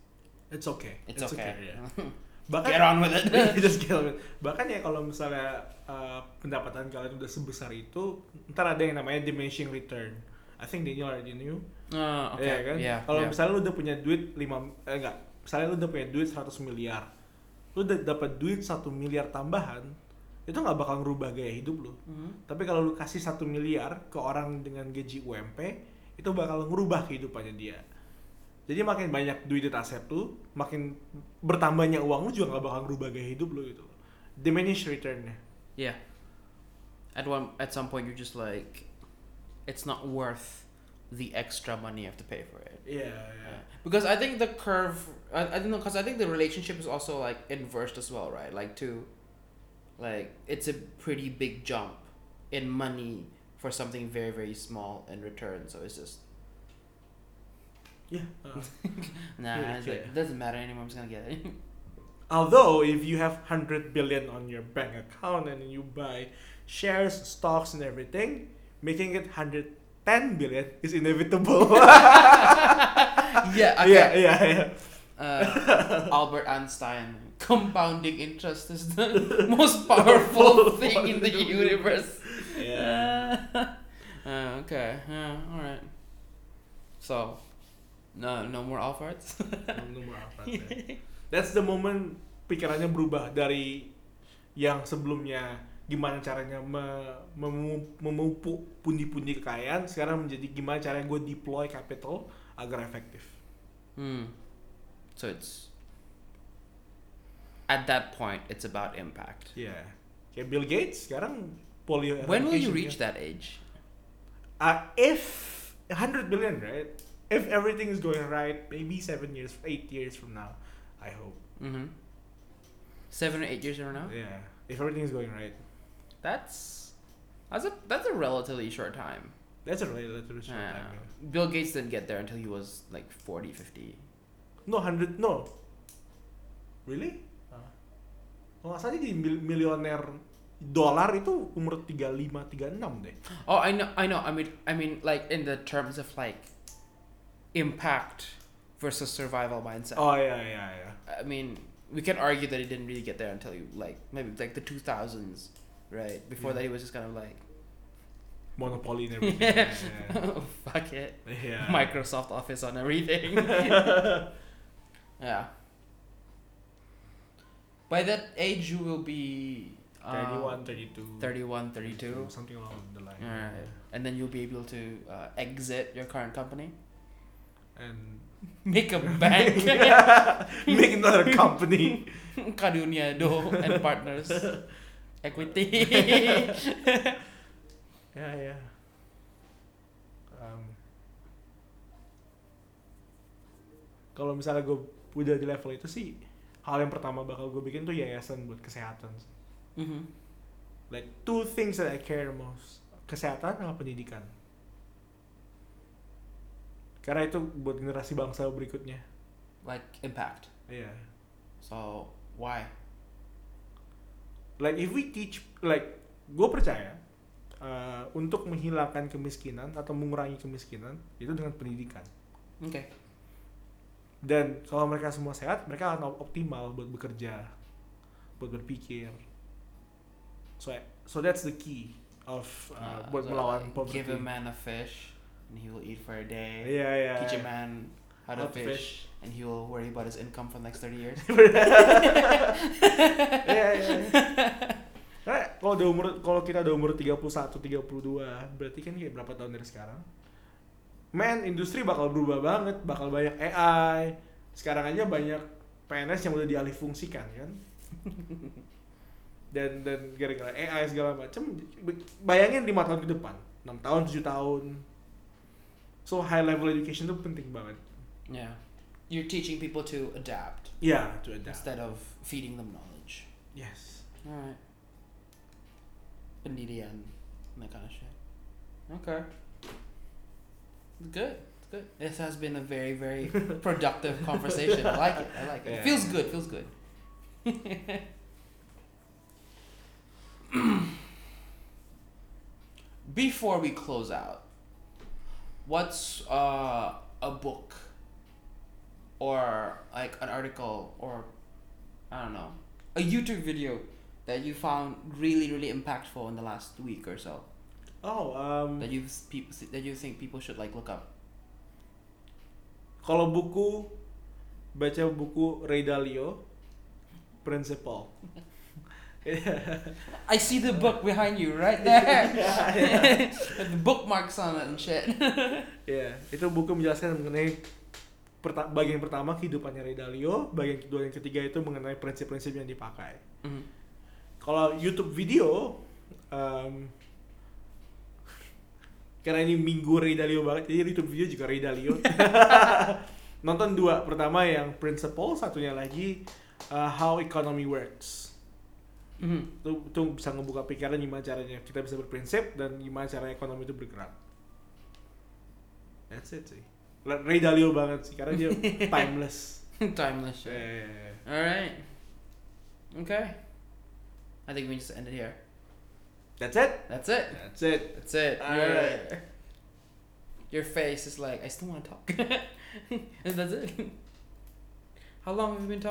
it's okay it's, okay. ya. bahkan Get on with it. just get on with it. bahkan ya kalau misalnya uh, pendapatan kalian udah sebesar itu ntar ada yang namanya diminishing return I think Daniel already knew Oh, okay. Iya kan? Yeah. Kalau yeah. misalnya lu udah punya duit 5 eh enggak, misalnya lu udah punya duit 100 miliar. Lu udah dapat duit 1 miliar tambahan, itu nggak bakal ngerubah gaya hidup lu. Mhm. Tapi kalau lu kasih 1 miliar ke orang dengan gaji UMP, itu bakal ngerubah kehidupannya dia. Jadi makin banyak duit di aset lu, makin bertambahnya uang lu juga nggak bakal ngerubah gaya hidup lu gitu. diminish returnnya. Yeah. At one at some point you're just like it's not worth the extra money you have to pay for it. Iya, Yeah. Because I think the curve I, I don't know because I think the relationship is also like inversed as well, right? Like to like it's a pretty big jump in money for something very very small in return. So it's just Yeah. uh, nah, Yeah, it's like, yeah. it doesn't matter anymore. I'm just gonna get it. Although if you have hundred billion on your bank account and you buy shares, stocks, and everything, making it hundred ten billion is inevitable. yeah, okay. yeah, yeah, yeah. uh, Albert Einstein. Compounding interest is the most powerful thing in the universe. Yeah. Uh, okay. Yeah. All right. So, no, no more Alphards. No more apa ya. That's the moment pikirannya berubah dari yang sebelumnya gimana caranya me- memu- memupuk pundi-pundi kekayaan sekarang menjadi gimana caranya gue deploy capital agar efektif. Hmm. So it's at that point it's about impact. Iya. Kayak Bill Gates sekarang polio When will you reach that age? Uh, if 100 billion, right? If everything is going right, maybe seven years, eight years from now, I hope. Mm-hmm. Seven or eight years from now. Yeah. If everything is going right, That's that's a that's a relatively short time. that's a really little short Yeah. time. yeah. Bill Gates didn't get there until he was like 40, 50. No, 100, no. Really? Uh, kalau nggak salah dia jadi mil- milioner dolar itu umur 35, 36 deh. Oh, I know, I know. I mean, I mean, like in the terms of like impact versus survival mindset. Oh iya, iya, iya. I mean, we can argue that he didn't really get there until you like maybe like the two thousands, right? Before Yeah. that, he was just kind of like, Monopoly and everything. yeah, yeah. oh, fuck it, Yeah. Microsoft Office on everything. yeah. By that age, you will be uh, 31, 32. 31, 32. Something along the line. Alright. And then you'll be able to uh, exit your current company, And make a bank. make another company. Kadunia Do and Partners Equity. Ya ya. Um, kalau misalnya gue udah di level itu sih, hal yang pertama bakal gue bikin tuh yayasan buat kesehatan. Mhm. Like two things that I care most, kesehatan sama pendidikan. Karena itu buat generasi bangsa berikutnya. Like impact. Iya. So why? Like if we teach, like gue percaya uh, untuk menghilangkan kemiskinan atau mengurangi kemiskinan itu dengan pendidikan. Okay. Dan kalau mereka semua sehat, mereka akan op- optimal buat bekerja, buat berpikir. So, so that's the key of uh, Uh, buat so, melawan like, poverty. Give a man a fish, and he will eat for a day. Iya iya. Teach a man how to How to fish, and he will worry about his income for the next thirty years. Iya iya. Karena kalau udah umur kalau kita udah umur 31, 32, berarti kan kayak berapa tahun dari sekarang? Man, industri bakal berubah banget, bakal banyak AI. Sekarang aja banyak PNS yang udah dialih fungsikan kan. dan dan gara-gara AI segala macam bayangin lima tahun ke depan 6 tahun 7 tahun so high level education itu penting banget yeah. You're teaching people to adapt ya to adapt instead of feeding them knowledge. yes Alright. Pendirian, that kind of shit. Okay. Good. It's good. This has been a very, very productive conversation. I like it. I like it. Yeah. Feels good. Feels good. Before we close out, what's uh, a book or like an article or I don't know a YouTube video that you found really really impactful in the last week or so oh um, that you people that you think people should like look up? kalau buku baca buku Ray Dalio Principle I see the book behind you right there. With the bookmarks on it and shit. Ya, itu buku menjelaskan mengenai perta- bagian pertama kehidupannya Ray Dalio, bagian kedua dan ketiga itu mengenai prinsip-prinsip yang dipakai. Mhm. kalau YouTube video em, karena ini minggu Ray Dalio banget jadi YouTube video juga Ray Dalio nonton dua pertama yang principle satunya lagi uh, how economy works Mhm. itu, itu bisa ngebuka pikiran gimana caranya kita bisa berprinsip dan gimana caranya ekonomi itu bergerak that's it sih Ray Dalio banget sih karena dia timeless Timeless. yeah. Eh, All right. Okay. I think we just end it here. that's it That's it. that's it That's it. All Your- right. Your face is like I still want to talk. and that's it. How long have we been talking?